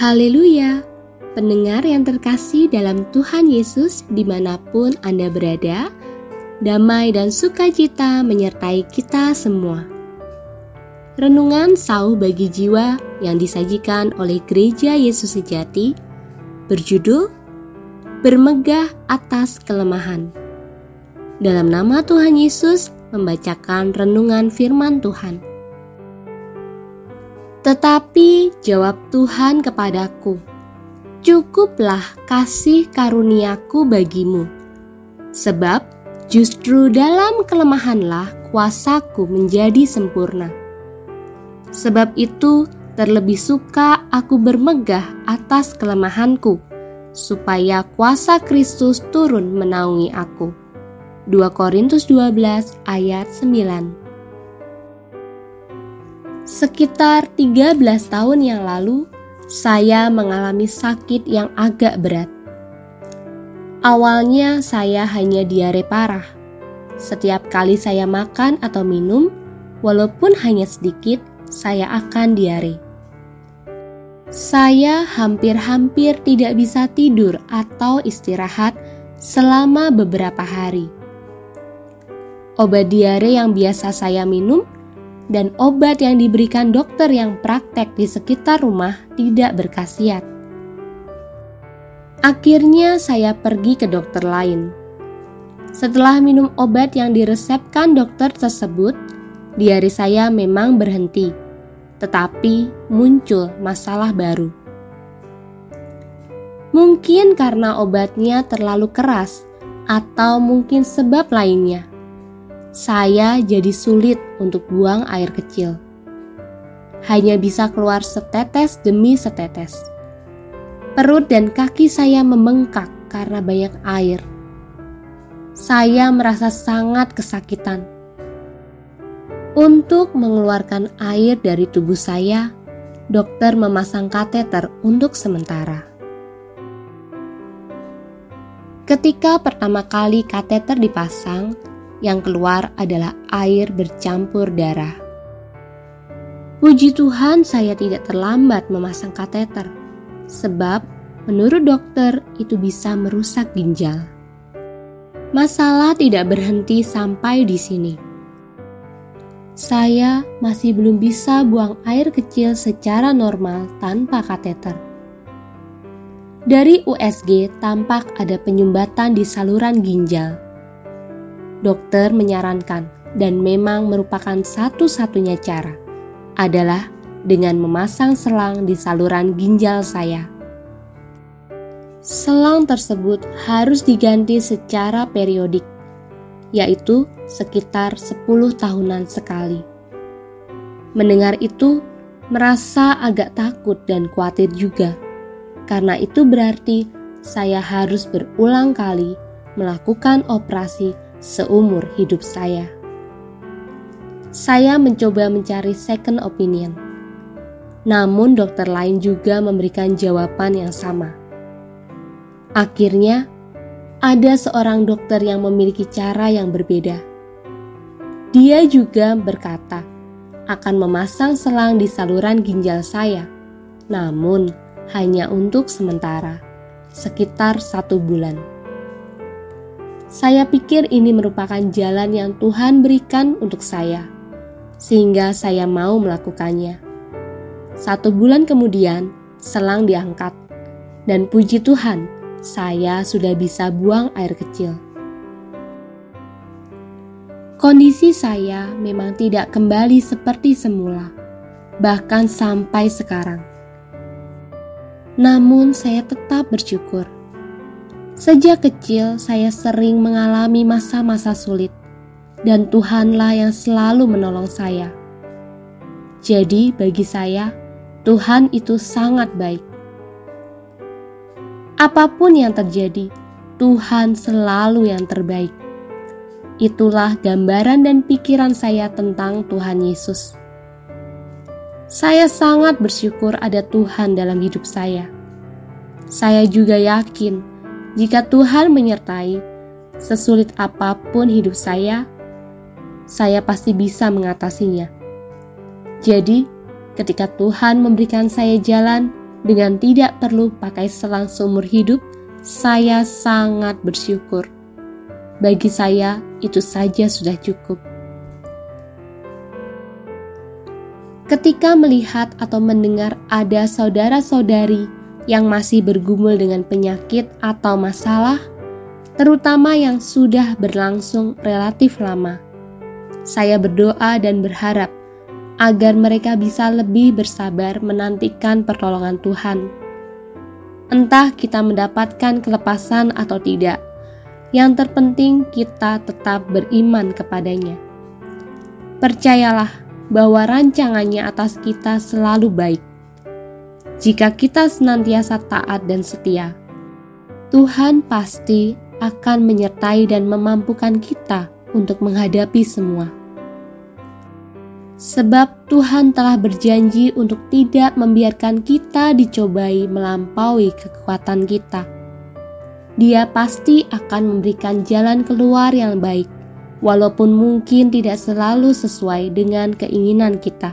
Haleluya! Pendengar yang terkasih dalam Tuhan Yesus di mana pun Anda berada, damai dan sukacita menyertai kita semua. Renungan sauh bagi jiwa yang disajikan oleh Gereja Yesus Sejati berjudul Bermegah atas kelemahan. Dalam nama Tuhan Yesus membacakan renungan firman Tuhan. Tetapi jawab Tuhan kepadaku, Cukuplah kasih karuniaku bagimu, sebab justru dalam kelemahanlah kuasaku menjadi sempurna. Sebab itu terlebih suka aku bermegah atas kelemahanku, supaya kuasa Kristus turun menaungi aku. 2 Korintus 12 ayat 9 Sekitar 13 tahun yang lalu, saya mengalami sakit yang agak berat. Awalnya saya hanya diare parah. Setiap kali saya makan atau minum, walaupun hanya sedikit, saya akan diare. Saya hampir-hampir tidak bisa tidur atau istirahat selama beberapa hari. Obat diare yang biasa saya minum dan obat yang diberikan dokter yang praktek di sekitar rumah tidak berkhasiat. Akhirnya saya pergi ke dokter lain. Setelah minum obat yang diresepkan dokter tersebut, diari saya memang berhenti, tetapi muncul masalah baru. Mungkin karena obatnya terlalu keras, atau mungkin sebab lainnya saya jadi sulit untuk buang air kecil. Hanya bisa keluar setetes demi setetes. Perut dan kaki saya membengkak karena banyak air. Saya merasa sangat kesakitan. Untuk mengeluarkan air dari tubuh saya, dokter memasang kateter untuk sementara. Ketika pertama kali kateter dipasang, yang keluar adalah air bercampur darah. Puji Tuhan, saya tidak terlambat memasang kateter, sebab menurut dokter itu bisa merusak ginjal. Masalah tidak berhenti sampai di sini. Saya masih belum bisa buang air kecil secara normal tanpa kateter. Dari USG tampak ada penyumbatan di saluran ginjal dokter menyarankan dan memang merupakan satu-satunya cara adalah dengan memasang selang di saluran ginjal saya. Selang tersebut harus diganti secara periodik, yaitu sekitar 10 tahunan sekali. Mendengar itu, merasa agak takut dan khawatir juga, karena itu berarti saya harus berulang kali melakukan operasi seumur hidup saya. Saya mencoba mencari second opinion, namun dokter lain juga memberikan jawaban yang sama. Akhirnya, ada seorang dokter yang memiliki cara yang berbeda. Dia juga berkata akan memasang selang di saluran ginjal saya, namun hanya untuk sementara, sekitar satu bulan. Saya pikir ini merupakan jalan yang Tuhan berikan untuk saya, sehingga saya mau melakukannya. Satu bulan kemudian, selang diangkat, dan puji Tuhan, saya sudah bisa buang air kecil. Kondisi saya memang tidak kembali seperti semula, bahkan sampai sekarang. Namun, saya tetap bersyukur Sejak kecil saya sering mengalami masa-masa sulit dan Tuhanlah yang selalu menolong saya. Jadi bagi saya, Tuhan itu sangat baik. Apa pun yang terjadi, Tuhan selalu yang terbaik. Itulah gambaran dan pikiran saya tentang Tuhan Yesus. Saya sangat bersyukur ada Tuhan dalam hidup saya. Saya juga yakin jika Tuhan menyertai, sesulit apa pun hidup saya, saya pasti bisa mengatasinya. Jadi, ketika Tuhan memberikan saya jalan, dengan tidak perlu pakai selang seumur hidup, saya sangat bersyukur. Bagi saya, itu saja sudah cukup. Ketika melihat atau mendengar ada saudara-saudari yang masih bergumul dengan penyakit atau masalah, terutama yang sudah berlangsung relatif lama, saya berdoa dan berharap agar mereka bisa lebih bersabar menantikan pertolongan Tuhan. Entah kita mendapatkan kelepasan atau tidak, yang terpenting kita tetap beriman kepadanya. Percayalah bahwa rancangannya atas kita selalu baik. Jika kita senantiasa taat dan setia, Tuhan pasti akan menyertai dan memampukan kita untuk menghadapi semua. Sebab Tuhan telah berjanji untuk tidak membiarkan kita dicobai melampaui kekuatan kita. Dia pasti akan memberikan jalan keluar yang baik walaupun mungkin tidak selalu sesuai dengan keinginan kita.